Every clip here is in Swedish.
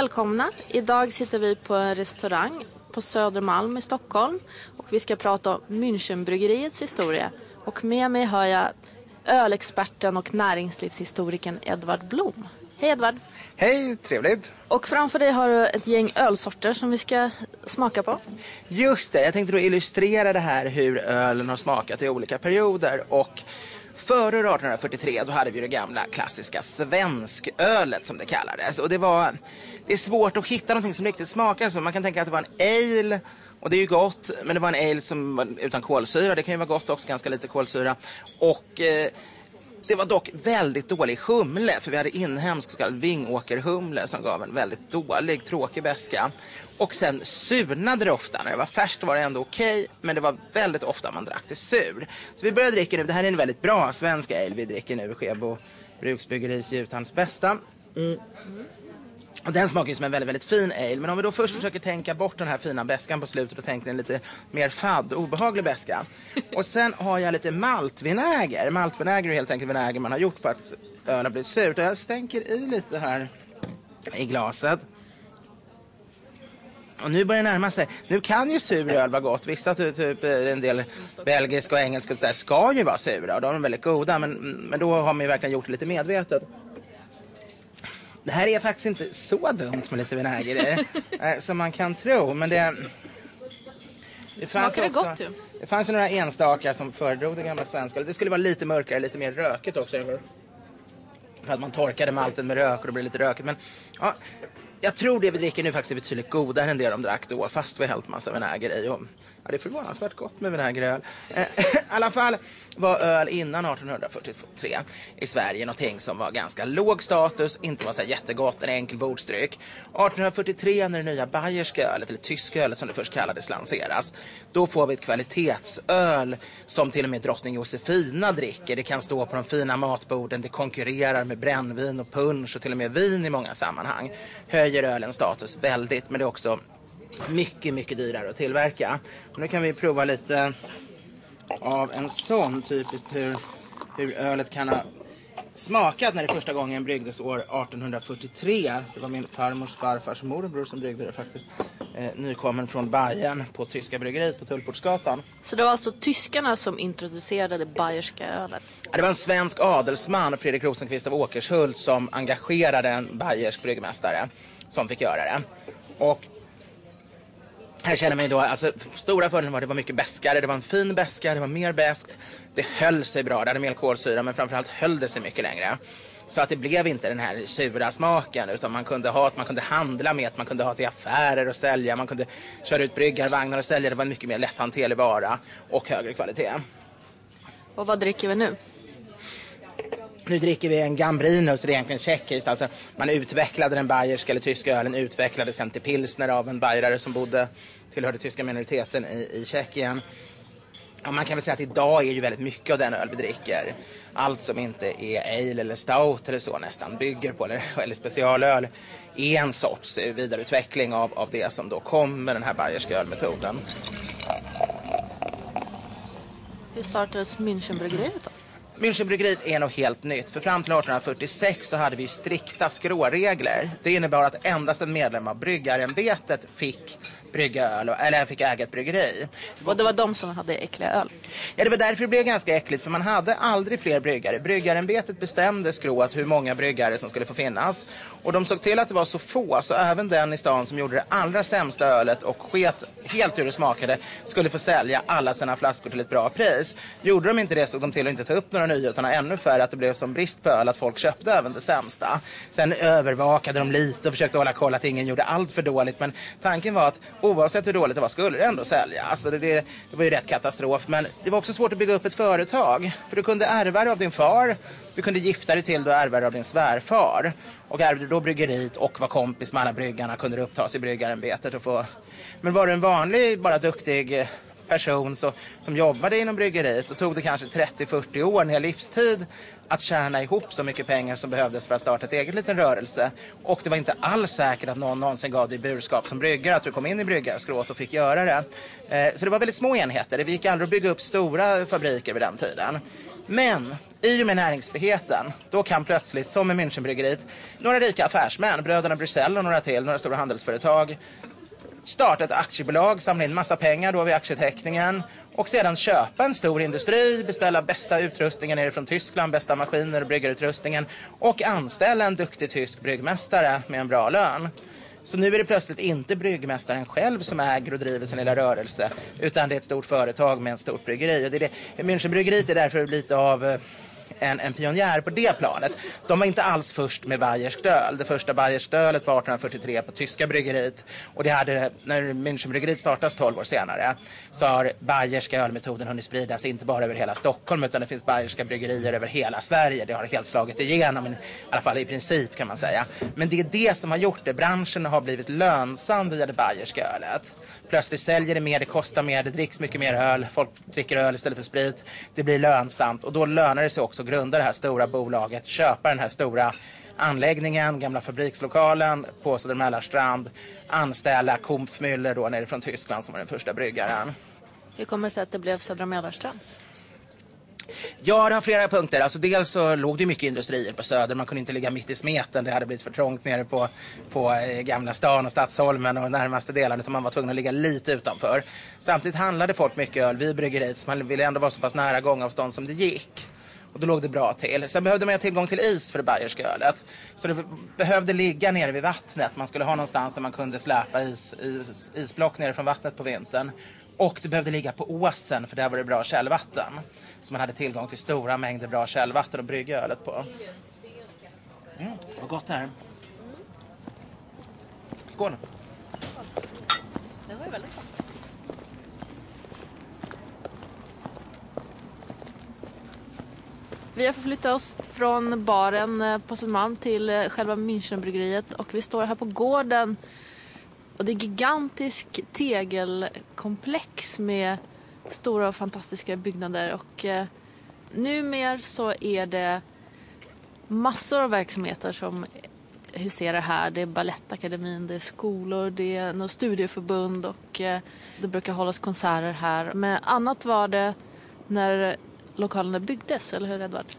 välkomna. Idag sitter vi på en restaurang på Södermalm i Stockholm och vi ska prata om Münchenbryggeriets historia. Och med mig har jag ölexperten och näringslivshistorikern Edvard Blom. Hej Edvard! Hej, trevligt! Och framför dig har du ett gäng ölsorter som vi ska smaka på. Just det, jag tänkte då illustrera det här hur ölen har smakat i olika perioder. Och Före 1843 då hade vi det gamla klassiska svenskölet som det kallades. Och det, var, det är svårt att hitta någonting som riktigt smakar så. Man kan tänka att det var en ale och det är ju gott, men det var en ale som var utan kolsyra. Det kan ju vara gott också, ganska lite kolsyra. Och eh, det var dock väldigt dålig humle, för vi hade inhemsk så kallad vingåkerhumle som gav en väldigt dålig, tråkig beska. Och sen surnade det ofta. När det var färskt var det ändå okej, okay, men det var väldigt ofta man drack det sur. Så vi börjar dricka nu, det här är en väldigt bra svensk ale vi dricker nu, Skebo Bruksbyggeris Jutans bästa. Mm. Och den smakar ju som en väldigt, väldigt fin ale. Men om vi då först mm. försöker tänka bort den här fina bäskan på slutet och tänker en lite mer fadd, obehaglig bäska. Och sen har jag lite maltvinäger. Maltvinäger är helt enkelt vinäger man har gjort på att öl har blivit surt. Och jag stänker i lite här i glaset. Och nu börjar det närma sig. Nu kan ju sur öl vara gott. Vissa, typ, typ en del belgiska och engelska och så ska ju vara sura och de är väldigt goda. Men, men då har man ju verkligen gjort det lite medvetet. Det här är faktiskt inte så dumt med lite vinäger i. Eh, som man kan tro. Men det... Det Smakar det gott ju? Det fanns ju några enstaka som föredrog det gamla svenska. Det skulle vara lite mörkare, lite mer rökigt också. För att man torkade malten med rök och det blev lite rökigt. Men ja, jag tror det vi dricker nu faktiskt är betydligt godare än det de drack då. Fast vi hällt massa vinäger i. Och Ja, det är förvånansvärt gott med vinägeröl. Eh, I alla fall var öl innan 1843 i Sverige någonting som var ganska låg status, inte var så jättegott, en enkel bordsdryck. 1843 när det nya bayerska ölet, eller tyska ölet som det först kallades, lanseras, då får vi ett kvalitetsöl som till och med drottning Josefina dricker. Det kan stå på de fina matborden, det konkurrerar med brännvin och punsch och till och med vin i många sammanhang. Höjer ölens status väldigt, men det är också mycket, mycket dyrare att tillverka. Och nu kan vi prova lite av en sån, typiskt hur, hur ölet kan ha smakat när det första gången bryggdes år 1843. Det var min farmors farfars morbror som bryggde det faktiskt. Eh, nykommen från Bayern på tyska bryggeriet på Tullportsgatan. Så det var alltså tyskarna som introducerade det bayerska ölet? Det var en svensk adelsman, Fredrik Rosenqvist av Åkershult, som engagerade en bayersk bryggmästare som fick göra det. Och jag känner mig då, alltså stora fördelen var att det var mycket bäskare. Det var en fin bäska, det var mer bäskt. Det höll sig bra, det hade mer kolsyra men framförallt höll det sig mycket längre. Så att det blev inte den här sura smaken utan man kunde ha man kunde handla med man kunde ha till affärer och sälja, man kunde köra ut bryggarvagnar och sälja. Det var en mycket mer lätthanterlig vara och högre kvalitet. Och vad dricker vi nu? Nu dricker vi en Gambrino, så det är egentligen tjeckiskt. Alltså, man utvecklade den bayerska eller tyska ölen, utvecklades sen till pilsner av en bajrare som bodde, tillhörde tyska minoriteten i, i Tjeckien. Och man kan väl säga att idag är ju väldigt mycket av den öl vi dricker. Allt som inte är ale eller stout eller så nästan bygger på, eller, eller specialöl, är en sorts vidareutveckling av, av det som då kom med den här bayerska ölmetoden. Hur startades Münchenbryggeriet då? Münchenbryggeriet är något helt nytt. För fram till 1846 så hade vi strikta skråregler. Det innebar att endast en medlem av bryggarämbetet fick brygga öl, eller fick äga ett bryggeri. Och det var de som hade äckliga öl? Ja, det var därför det blev ganska äckligt, för man hade aldrig fler bryggare. Bryggarämbetet bestämde skrået hur många bryggare som skulle få finnas. Och de såg till att det var så få, så även den i stan som gjorde det allra sämsta ölet och sket helt hur det smakade, skulle få sälja alla sina flaskor till ett bra pris. Gjorde de inte det såg de till att inte ta upp några nya, utan ännu färre att det blev som brist på öl, att folk köpte även det sämsta. Sen övervakade de lite och försökte hålla koll att ingen gjorde allt för dåligt, men tanken var att oavsett hur dåligt det var skulle det ändå sälja. Alltså det, det, det var ju rätt katastrof. Men det var också svårt att bygga upp ett företag. För du kunde ärva det av din far. Du kunde gifta dig till det och ärva det av din svärfar. Och ärvde du då bryggeriet och var kompis med alla bryggarna kunde du upptas i bryggarämbetet. Och få... Men var du en vanlig, bara duktig person så, som jobbade inom bryggeriet och tog det kanske 30-40 år, en hel livstid, att tjäna ihop så mycket pengar som behövdes för att starta ett eget liten rörelse. Och det var inte alls säkert att någon någonsin gav dig burskap som bryggare, att du kom in i bryggarskrået och fick göra det. Eh, så det var väldigt små enheter. Det gick aldrig att bygga upp stora fabriker vid den tiden. Men i och med näringsfriheten, då kan plötsligt, som med Münchenbryggeriet, några rika affärsmän, bröderna Bryssel och några till, några stora handelsföretag, starta ett aktiebolag, samla in massa pengar då vid aktieteckningen och sedan köpa en stor industri, beställa bästa utrustningen nerifrån Tyskland, bästa maskiner och bryggarutrustningen och anställa en duktig tysk bryggmästare med en bra lön. Så nu är det plötsligt inte bryggmästaren själv som äger och driver sin lilla rörelse utan det är ett stort företag med ett stort bryggeri. Och det är det. Münchenbryggeriet är därför lite av eh, en, en pionjär på det planet. De var inte alls först med Bayersk öl. Det första bayerskt ölet var 1843 på tyska bryggeriet. Och det hade, när Münchenbryggeriet startas 12 år senare så har Bayerska ölmetoden hunnit spridas inte bara över hela Stockholm utan det finns Bayerska bryggerier över hela Sverige. Det har helt slagit igenom, i alla fall i princip kan man säga. Men det är det som har gjort det. Branschen har blivit lönsam via det Bayerska ölet. Plötsligt säljer det mer, det kostar mer, det dricks mycket mer öl. Folk dricker öl istället för sprit. Det blir lönsamt och då lönar det sig också grunda det här stora bolaget, köpa den här stora anläggningen, gamla fabrikslokalen på Södermällarstrand, anställa Kumpfmüller då nerifrån Tyskland som var den första bryggaren. Hur kommer det sig att det blev Södra Mälarstrand? Ja, det har flera punkter. Alltså, dels så låg det mycket industrier på Söder. Man kunde inte ligga mitt i smeten. Det hade blivit för trångt nere på, på eh, Gamla stan och Stadsholmen och närmaste delarna. Utan man var tvungen att ligga lite utanför. Samtidigt handlade folk mycket öl vid bryggeriet. Så man ville ändå vara så pass nära gångavstånd som det gick. Och då låg det bra till. Sen behövde man ha tillgång till is för det bayerska ölet. Så det behövde ligga nere vid vattnet. Man skulle ha någonstans där man kunde släpa is, is, isblock nere från vattnet på vintern. Och det behövde ligga på åsen för där var det bra källvatten. Så man hade tillgång till stora mängder bra källvatten att brygga ölet på. Mm, vad gott det här. Skål! Det var ju väldigt Vi har förflyttat oss från baren eh, på Södermalm till eh, själva Münchenbryggeriet och vi står här på gården och det är gigantisk tegelkomplex med stora och fantastiska byggnader och eh, numer så är det massor av verksamheter som huserar här. Det är Balettakademin, det är skolor, det är något studieförbund och eh, det brukar hållas konserter här. Men annat var det när lokalerna byggdes, eller hur Edvard?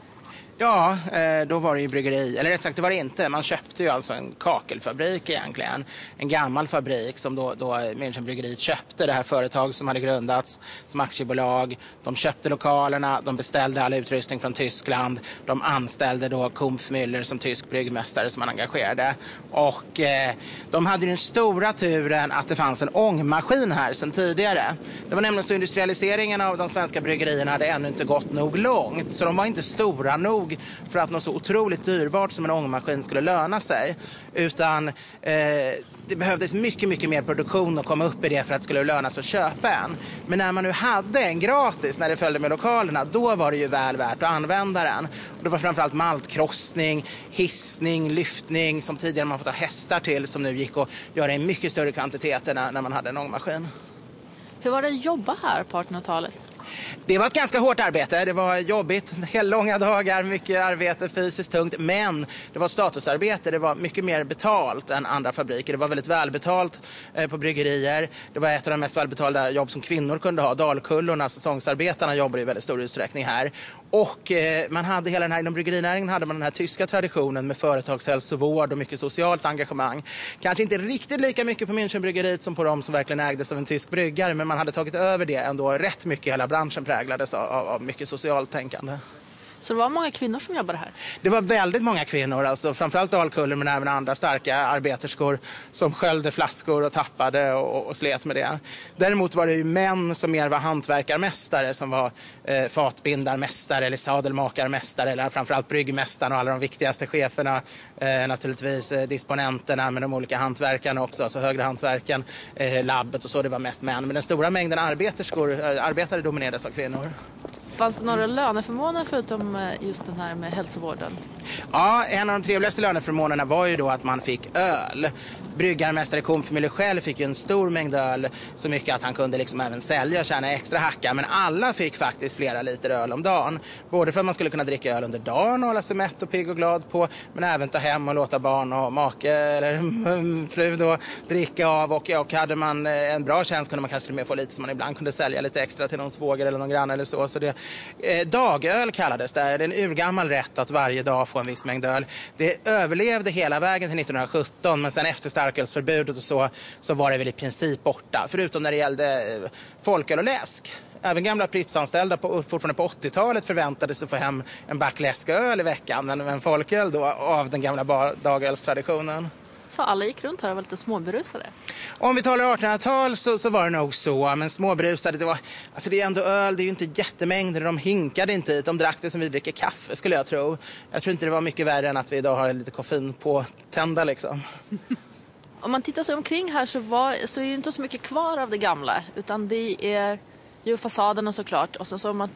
Ja, eh, då var det ju bryggeri, eller rätt sagt det var det inte. Man köpte ju alltså en kakelfabrik egentligen. En gammal fabrik som då, då Münchenbryggeriet köpte, det här företaget som hade grundats som aktiebolag. De köpte lokalerna, de beställde all utrustning från Tyskland. De anställde då Kumpfmüller som tysk bryggmästare som man engagerade. Och eh, de hade den stora turen att det fanns en ångmaskin här sedan tidigare. Det var nämligen så industrialiseringen av de svenska bryggerierna hade ännu inte gått nog långt. Så de var inte stora nog för att något så otroligt dyrbart som en ångmaskin skulle löna sig. Utan eh, det behövdes mycket, mycket mer produktion att komma upp i det för att det skulle löna sig att köpa en. Men när man nu hade en gratis, när det följde med lokalerna, då var det ju väl värt att använda den. Och det var framförallt maltkrossning, hissning, lyftning som tidigare man fått ha hästar till som nu gick att göra i mycket större kvantiteter när, när man hade en ångmaskin. Hur var det att jobba här på 1800-talet? Det var ett ganska hårt arbete. Det var jobbigt, långa dagar, mycket arbete, fysiskt tungt. Men det var statusarbete. Det var mycket mer betalt än andra fabriker. Det var väldigt välbetalt eh, på bryggerier. Det var ett av de mest välbetalda jobb som kvinnor kunde ha. Dalkullorna, säsongsarbetarna, jobbade i väldigt stor utsträckning här. Och eh, man hade hela den här, inom bryggerinäringen hade man den här tyska traditionen med företagshälsovård och mycket socialt engagemang. Kanske inte riktigt lika mycket på Münchenbryggeriet som på de som verkligen ägdes av en tysk bryggare, men man hade tagit över det ändå rätt mycket hela branschen präglades av, av mycket socialt tänkande. Så det var många kvinnor som jobbade här? Det var väldigt många kvinnor, alltså framförallt Dalkullen men även andra starka arbeterskor som sköljde flaskor och tappade och, och slet med det. Däremot var det ju män som mer var hantverkarmästare som var eh, fatbindarmästare eller sadelmakarmästare eller framförallt bryggmästaren och alla de viktigaste cheferna. Eh, naturligtvis eh, disponenterna med de olika hantverkarna också, alltså högre hantverken, eh, labbet och så, det var mest män. Men den stora mängden arbeterskor, eh, arbetare dominerades av kvinnor. Fanns det några löneförmåner förutom eh, just den här med hälsovården? Ja, en av de trevligaste löneförmånerna var ju då att man fick öl. bryggarmästare Kumfemüller själv fick ju en stor mängd öl så mycket att han kunde liksom även sälja och tjäna extra hacka. Men alla fick faktiskt flera liter öl om dagen. Både för att man skulle kunna dricka öl under dagen och hålla sig mätt och pigg och glad på men även ta hem och låta barn och make eller fru då dricka av och, och hade man eh, en bra tjänst kunde man kanske till och med få lite som man ibland kunde sälja lite extra till någon svåger eller någon granne eller så. så det, eh, dagöl kallades det. Det är en urgammal rätt att varje dag få en viss mängd öl. Det överlevde hela vägen till 1917 men sen efter starkölsförbudet och så, så var det väl i princip borta. Förutom när det gällde eh, folköl och läsk. Även gamla Prippsanställda på, fortfarande på 80-talet förväntade sig få hem en back läsköl i veckan. Men, men folköl då av den gamla dagölstraditionen. Så alla gick runt här och var lite småberusade? Om vi talar 1800-tal så, så var det nog så. Men småberusade, det var, alltså det är ändå öl, det är ju inte jättemängder. De hinkade inte hit, de drack det som vi dricker kaffe skulle jag tro. Jag tror inte det var mycket värre än att vi idag har lite koffein på tända liksom. Om man tittar sig omkring här så, var, så är det inte så mycket kvar av det gamla. Utan det är ju fasaderna såklart. Och så, så man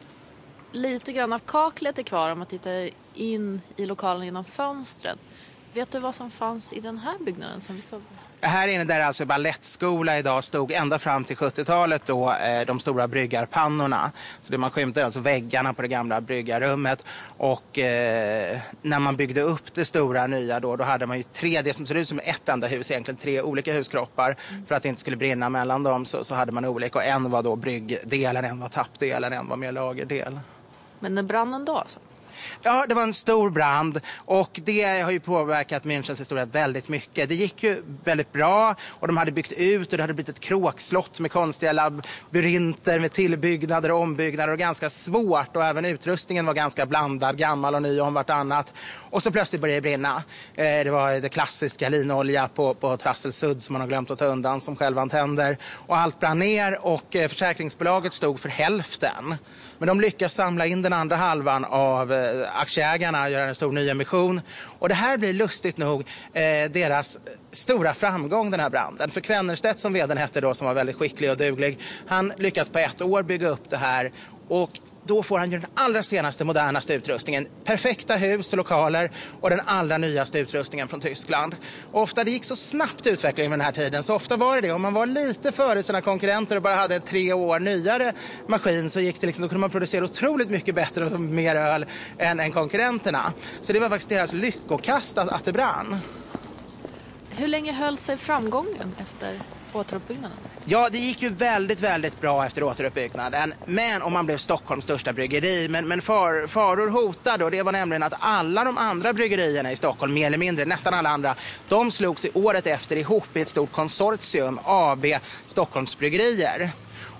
lite grann av kaklet är kvar om man tittar in i lokalen genom fönstren. Vet du vad som fanns i den här byggnaden som vi stod Här inne där alltså balettskola idag stod ända fram till 70-talet då eh, de stora bryggarpannorna. Så det man skymtar alltså väggarna på det gamla bryggarrummet. Och eh, när man byggde upp det stora nya då, då hade man ju tre, det som ser ut som ett enda hus egentligen, tre olika huskroppar. Mm. För att det inte skulle brinna mellan dem så, så hade man olika och en var då bryggdelen, en var tappdelen, en var mer lagerdel. Men när brann den då alltså? Ja, det var en stor brand och det har ju påverkat Münchens historia väldigt mycket. Det gick ju väldigt bra och de hade byggt ut och det hade blivit ett kråkslott med konstiga labyrinter med tillbyggnader och ombyggnader och ganska svårt och även utrustningen var ganska blandad, gammal och ny om vartannat. Och så plötsligt började det brinna. Eh, det var det klassiska linolja på, på trasselsudd som man har glömt att ta undan som självantänder. Och allt brann ner och eh, försäkringsbolaget stod för hälften. Men de lyckas samla in den andra halvan av eh, aktieägarna, göra en stor nyemission. Och det här blir lustigt nog eh, deras stora framgång den här branden. För Kvennerstedt som vdn hette då, som var väldigt skicklig och duglig, han lyckas på ett år bygga upp det här och då får han ju den allra senaste modernaste utrustningen. Perfekta hus och lokaler och den allra nyaste utrustningen från Tyskland. Och ofta det gick så snabbt utvecklingen vid den här tiden så ofta var det det. Om man var lite före sina konkurrenter och bara hade en tre år nyare maskin så gick det liksom, då kunde man producera otroligt mycket bättre och mer öl än, än konkurrenterna. Så det var faktiskt deras lyckokast att, att det brann. Hur länge höll sig framgången efter återuppbyggnaden? Ja, det gick ju väldigt, väldigt bra efter återuppbyggnaden. Men om man blev Stockholms största bryggeri. Men, men far, faror hotade och det var nämligen att alla de andra bryggerierna i Stockholm, mer eller mindre, nästan alla andra, de slogs i året efter ihop i ett stort konsortium, AB Stockholms bryggerier.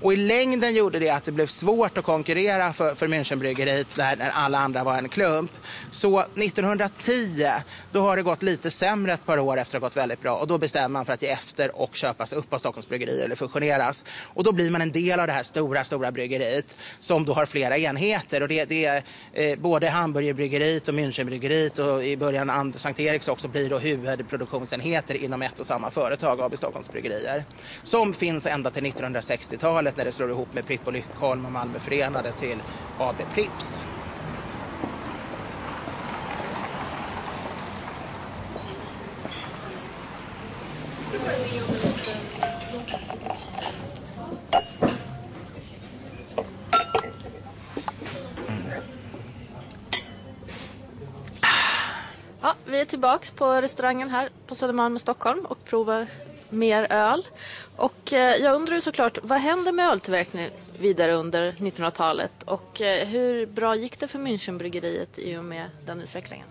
Och i längden gjorde det att det blev svårt att konkurrera för, för Münchenbryggeriet när, när alla andra var en klump. Så 1910, då har det gått lite sämre ett par år efter att det gått väldigt bra. Och då bestämmer man för att ge efter och köpas upp av Stockholms bryggerier eller fusioneras. Och då blir man en del av det här stora, stora bryggeriet som då har flera enheter. Och det, det är eh, både Hamburgerbryggeriet och Münchenbryggeriet och i början Sankt Eriks också blir då huvudproduktionsenheter inom ett och samma företag, AB Stockholms bryggerier. Som finns ända till 1960-talet när det slår ihop med Pripp och Lyckholm och Malmö Förenade till AB Pripps. Ja, vi är tillbaks på restaurangen här på Södermalm i Stockholm och provar mer öl. Och eh, jag undrar ju såklart, vad hände med öltillverkningen vidare under 1900-talet och eh, hur bra gick det för Münchenbryggeriet i och med den utvecklingen?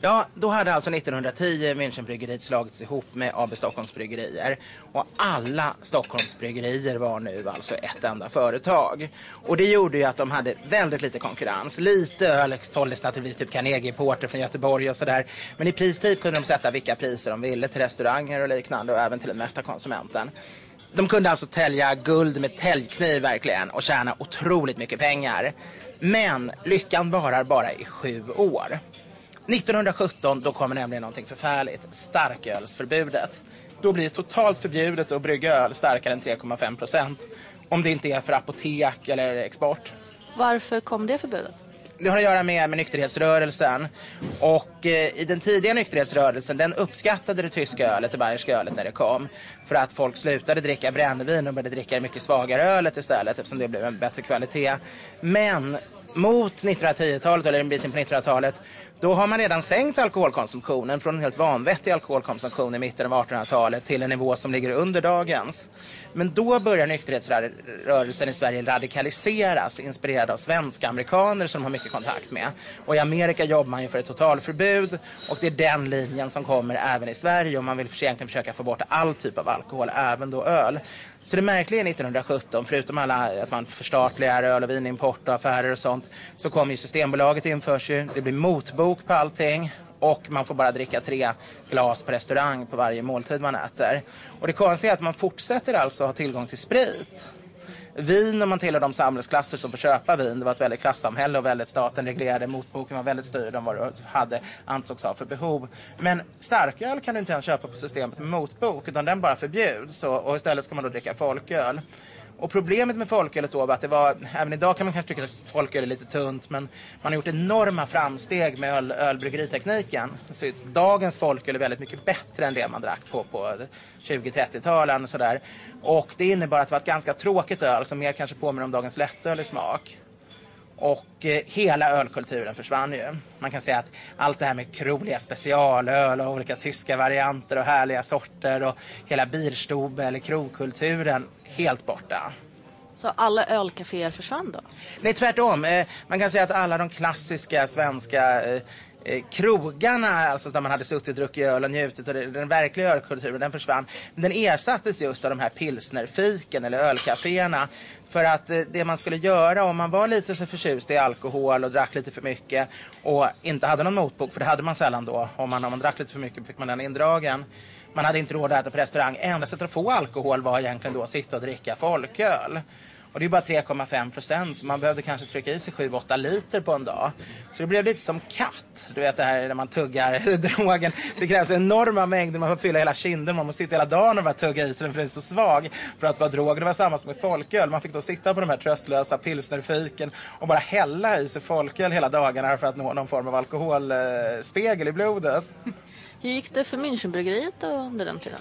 Ja, då hade alltså 1910 Münchenbryggeriet slagits ihop med AB Stockholms bryggerier och alla Stockholms bryggerier var nu alltså ett enda företag. Och det gjorde ju att de hade väldigt lite konkurrens. Lite öl såldes naturligtvis typ Carnegie Porter från Göteborg och sådär. Men i princip kunde de sätta vilka priser de ville till restauranger och liknande och även till en mesta konsumenten. De kunde alltså tälja guld med täljkniv verkligen och tjäna otroligt mycket pengar. Men lyckan varar bara i sju år. 1917 då kommer nämligen någonting förfärligt. Starkölsförbudet. Då blir det totalt förbjudet att brygga öl starkare än 3,5 procent. Om det inte är för apotek eller export. Varför kom det förbudet? Det har att göra med, med nykterhetsrörelsen. Och eh, i den tidiga nykterhetsrörelsen, den uppskattade det tyska ölet, det bayerska ölet, när det kom. För att folk slutade dricka brännvin och började dricka det mycket svagare ölet istället eftersom det blev en bättre kvalitet. Men mot 1910-talet, eller en bit in på 1900-talet, då har man redan sänkt alkoholkonsumtionen från en helt vanvettig alkoholkonsumtion i mitten av 1800-talet till en nivå som ligger under dagens. Men då börjar nykterhetsrörelsen i Sverige radikaliseras, inspirerad av svenska amerikaner som de har mycket kontakt med. Och i Amerika jobbar man ju för ett totalförbud och det är den linjen som kommer även i Sverige och man vill egentligen försöka få bort all typ av alkohol, även då öl. Så det märkliga 1917, förutom alla att man förstatligar öl och vinimport och affärer och sånt, så kommer ju Systembolaget införs ju, det blir motbok på allting och man får bara dricka tre glas på restaurang på varje måltid man äter. Och det konstiga är att man fortsätter alltså ha tillgång till sprit. Vin, om man tillhör de samhällsklasser som får köpa vin, det var ett väldigt klassamhälle och väldigt staten reglerade, motboken var väldigt styrd om vad du hade, ansågs ha för behov. Men starköl kan du inte ens köpa på systemet med motbok, utan den bara förbjuds och, och istället ska man då dricka folköl. Och problemet med folkölet då var att det var, även idag kan man kanske tycka att folköl är lite tunt, men man har gjort enorma framsteg med öl, ölbryggeritekniken. Så dagens folköl är väldigt mycket bättre än det man drack på, på 20-30-talen och sådär. Och det innebar att det var ett ganska tråkigt öl som mer kanske påminner om dagens lättöl i smak. Och eh, hela ölkulturen försvann ju. Man kan säga att allt det här med kroliga specialöl och olika tyska varianter och härliga sorter och hela bierstube eller krogkulturen helt borta. Så alla ölcaféer försvann då? Nej, tvärtom. Eh, man kan säga att alla de klassiska svenska eh, Eh, krogarna, alltså där man hade suttit och druckit öl och njutit och den verkliga ölkulturen, den försvann. Men den ersattes just av de här pilsnerfiken eller ölcaféerna. För att eh, det man skulle göra om man var lite så förtjust i alkohol och drack lite för mycket och inte hade någon motbok, för det hade man sällan då, om man, om man drack lite för mycket fick man den indragen. Man hade inte råd att äta på restaurang. Enda sättet att få alkohol var egentligen då att sitta och dricka folköl. Och det är bara 3,5 procent så man behövde kanske trycka i sig 7-8 liter på en dag. Så det blev lite som katt. Du vet det här när man tuggar drogen. Det krävs enorma mängder, man får fylla hela kinden. Man måste sitta hela dagen och bara tugga i sig den för den är så svag. För att vara drog. Det var samma som med folköl. Man fick då sitta på de här tröstlösa pilsnerfiken och bara hälla i sig folköl hela dagarna för att nå någon form av alkoholspegel i blodet. Hur gick det för Münchenbryggeriet under den tiden?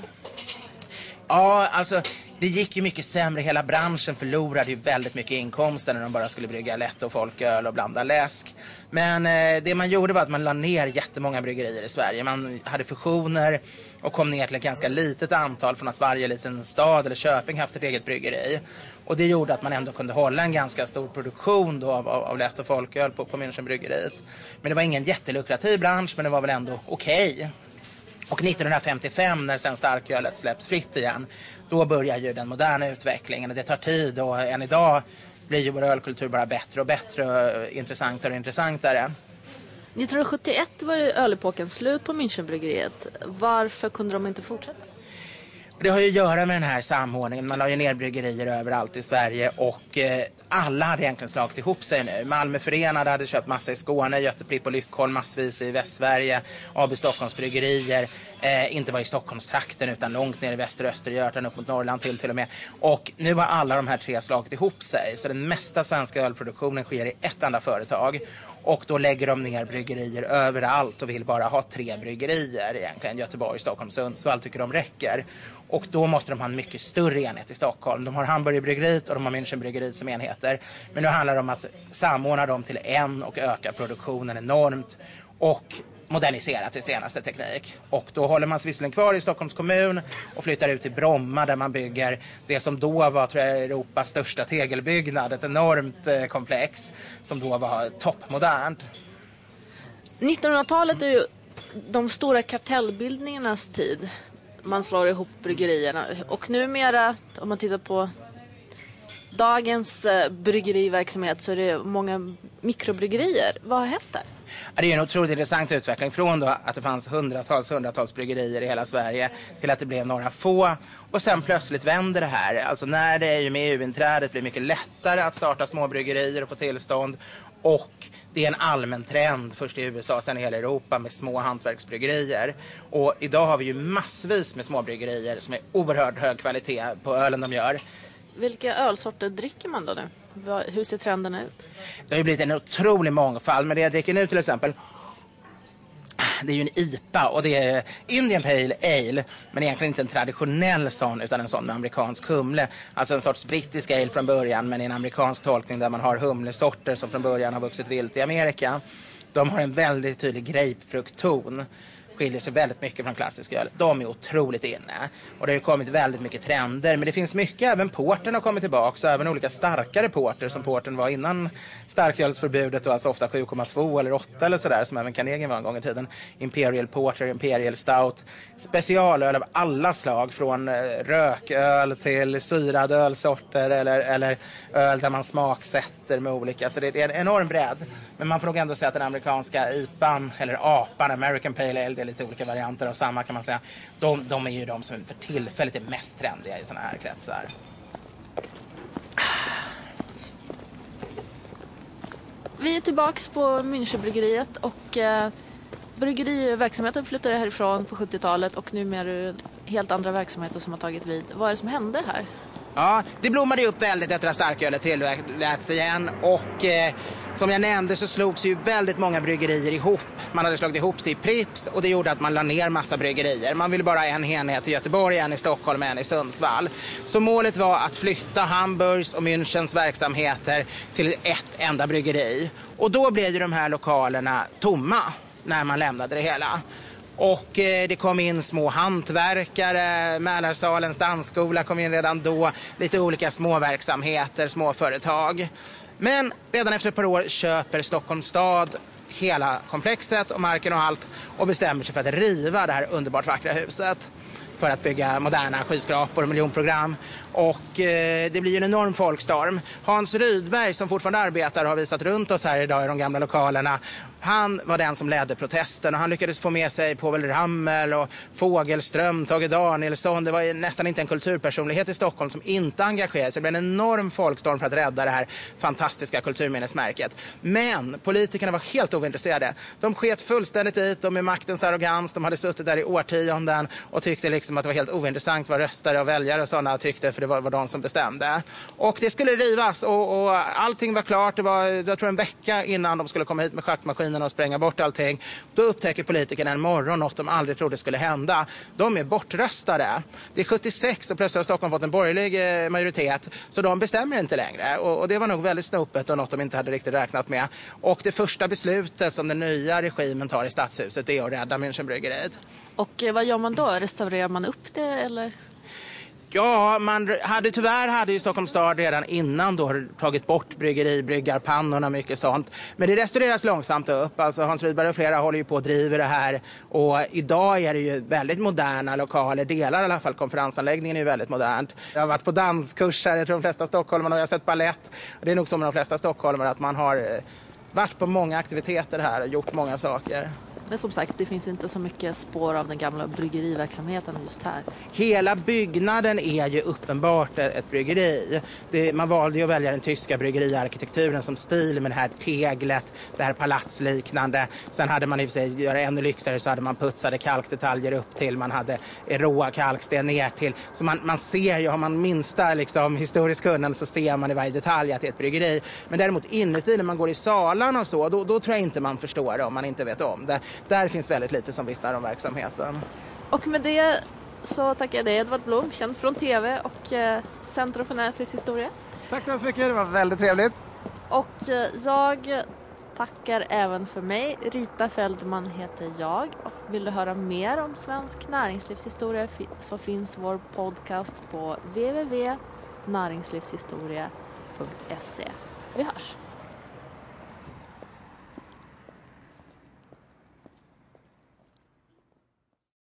Ja, alltså det gick ju mycket sämre. Hela branschen förlorade ju väldigt mycket inkomster när de bara skulle brygga lätt och folköl och blanda läsk. Men eh, det man gjorde var att man la ner jättemånga bryggerier i Sverige. Man hade fusioner och kom ner till ett ganska litet antal från att varje liten stad eller köping haft ett eget bryggeri. Och det gjorde att man ändå kunde hålla en ganska stor produktion då av, av, av lätt och folköl på, på Münchenbryggeriet. Men det var ingen jättelukrativ bransch, men det var väl ändå okej. Okay. Och 1955 när sen starkölet släpps fritt igen, då börjar ju den moderna utvecklingen. Det tar tid och än idag blir ju vår ölkultur bara bättre och bättre och intressantare och intressantare. 1971 var ju ölepoken slut på Münchenbryggeriet. Varför kunde de inte fortsätta? Det har ju att göra med den här samordningen. Man la ju ner bryggerier överallt i Sverige och eh, alla hade egentligen slagit ihop sig nu. Malmö Förenade hade köpt massa i Skåne, Göteplipp och Lyckholm massvis i Västsverige. AB Stockholms bryggerier, eh, inte bara i Stockholmstrakten utan långt ner i Väster och Östergötland upp mot Norrland till till och med. Och nu har alla de här tre slagit ihop sig. Så den mesta svenska ölproduktionen sker i ett enda företag. Och då lägger de ner bryggerier överallt och vill bara ha tre bryggerier egentligen. Göteborg, Stockholm, Sundsvall tycker de räcker. Och då måste de ha en mycket större enhet i Stockholm. De har Hamburgerbryggeriet och de har Münchenbryggeriet som enheter. Men nu handlar det om att samordna dem till en och öka produktionen enormt. Och modernisera till senaste teknik. Och då håller man sig visserligen kvar i Stockholms kommun och flyttar ut till Bromma där man bygger det som då var tror jag, Europas största tegelbyggnad. Ett enormt eh, komplex som då var toppmodernt. 1900-talet är ju de stora kartellbildningarnas tid. Man slår ihop bryggerierna och numera om man tittar på dagens eh, bryggeriverksamhet så är det många mikrobryggerier. Vad har hänt där? Det är en otroligt intressant utveckling från då att det fanns hundratals, hundratals bryggerier i hela Sverige till att det blev några få. Och sen plötsligt vänder det här. Alltså när det är med EU-inträdet blir det mycket lättare att starta småbryggerier och få tillstånd. Och det är en allmän trend, först i USA, sen i hela Europa, med små hantverksbryggerier. Och idag har vi ju massvis med småbryggerier som är oerhört hög kvalitet på ölen de gör Vilka ölsorter dricker man då nu? Hur ser trenden ut? Det har ju blivit en otrolig mångfald, men det jag dricker nu till exempel det är ju en IPA och det är Indian Pale Ale, men egentligen inte en traditionell sån utan en sån med amerikansk humle. Alltså en sorts brittisk ale från början, men i en amerikansk tolkning där man har humlesorter som från början har vuxit vilt i Amerika. De har en väldigt tydlig grapefruktton skiljer sig väldigt mycket från klassisk öl. De är otroligt inne. Och det har kommit väldigt mycket trender. Men det finns mycket, även porten har kommit tillbaka. Så även olika starkare porter som porten var innan starkölsförbudet. Och alltså ofta 7,2 eller 8 eller sådär som även Carnegie var en gång i tiden. Imperial Porter, Imperial Stout. Specialöl av alla slag. Från eh, rököl till syrade ölsorter eller, eller öl där man smaksätter med olika. Så det är en enorm bredd. Men man får nog ändå säga att den amerikanska IPAn, eller APAn, American Pale Ale, lite olika varianter av samma kan man säga. De, de är ju de som för tillfället är mest trendiga i sådana här kretsar. Vi är tillbaks på Münchenbryggeriet och eh, bryggeriverksamheten flyttade härifrån på 70-talet och numera är det helt andra verksamheter som har tagit vid. Vad är det som hände här? Ja, det blommade upp väldigt efter att starkölet tilläts igen och eh, som jag nämnde så slogs ju väldigt många bryggerier ihop. Man hade slagit ihop sig i Prips och det gjorde att man la ner massa bryggerier. Man ville bara ha en enhet i Göteborg, en i Stockholm och en i Sundsvall. Så målet var att flytta Hamburgs och Münchens verksamheter till ett enda bryggeri. Och då blev ju de här lokalerna tomma när man lämnade det hela. Och eh, det kom in små hantverkare, Mälarsalens dansskola kom in redan då, lite olika småverksamheter, småföretag. Men redan efter ett par år köper Stockholms stad hela komplexet och marken och allt och bestämmer sig för att riva det här underbart vackra huset för att bygga moderna skyskrapor och miljonprogram. Och eh, det blir en enorm folkstorm. Hans Rydberg som fortfarande arbetar har visat runt oss här idag i de gamla lokalerna han var den som ledde protesten och han lyckades få med sig Povel Ramel och Fogelström, Tage Danielsson. Det var nästan inte en kulturpersonlighet i Stockholm som inte engagerade sig. Det blev en enorm folkstorm för att rädda det här fantastiska kulturminnesmärket. Men politikerna var helt ointresserade. De sket fullständigt dit de med maktens arrogans. De hade suttit där i årtionden och tyckte liksom att det var helt ointressant vad röstare och väljare och sådana tyckte för det var, var de som bestämde. Och det skulle rivas och, och allting var klart. Det var jag tror en vecka innan de skulle komma hit med schaktmaskinerna och spränga bort allting. Då upptäcker politikerna en morgon något de aldrig trodde skulle hända. De är bortröstade. Det är 76 och plötsligt har Stockholm fått en borgerlig eh, majoritet. Så de bestämmer inte längre. Och, och det var nog väldigt snopet och något de inte hade riktigt räknat med. Och det första beslutet som den nya regimen tar i stadshuset är att rädda Münchenbryggeriet. Och eh, vad gör man då? Restaurerar man upp det eller? Ja, man hade, tyvärr hade ju Stockholms stad redan innan då tagit bort bryggeribryggarpannorna och mycket sånt. Men det restaureras långsamt upp. Alltså Hans Rydberg och flera håller ju på och driver det här. Och idag är det ju väldigt moderna lokaler. Delar i alla fall konferensanläggningen är ju väldigt modernt. Jag har varit på danskurser, jag tror de flesta stockholmare och jag har sett ballett. Det är nog som med de flesta stockholmare att man har eh, varit på många aktiviteter här och gjort många saker. Men som sagt, det finns inte så mycket spår av den gamla bryggeriverksamheten just här. Hela byggnaden är ju uppenbart ett bryggeri. Det, man valde ju att välja den tyska bryggeriarkitekturen som stil med det här teglet, det här palatsliknande. Sen hade man i och för sig, göra ännu lyxigare så hade man putsade kalkdetaljer upp till, man hade råa kalksten ner till. Så man, man ser ju, har man minsta liksom, historisk kunnande så ser man i varje detalj att det är ett bryggeri. Men däremot inuti när man går i salarna och så, då, då tror jag inte man förstår det om man inte vet om det där finns väldigt lite som vittnar om verksamheten. Och med det så tackar jag dig Edvard Blom, känd från TV och eh, Centrum för näringslivshistoria. Tack så hemskt mycket, det var väldigt trevligt. Och eh, jag tackar även för mig. Rita Feldman heter jag. Och vill du höra mer om svensk näringslivshistoria så finns vår podcast på www.näringslivshistoria.se. Vi hörs!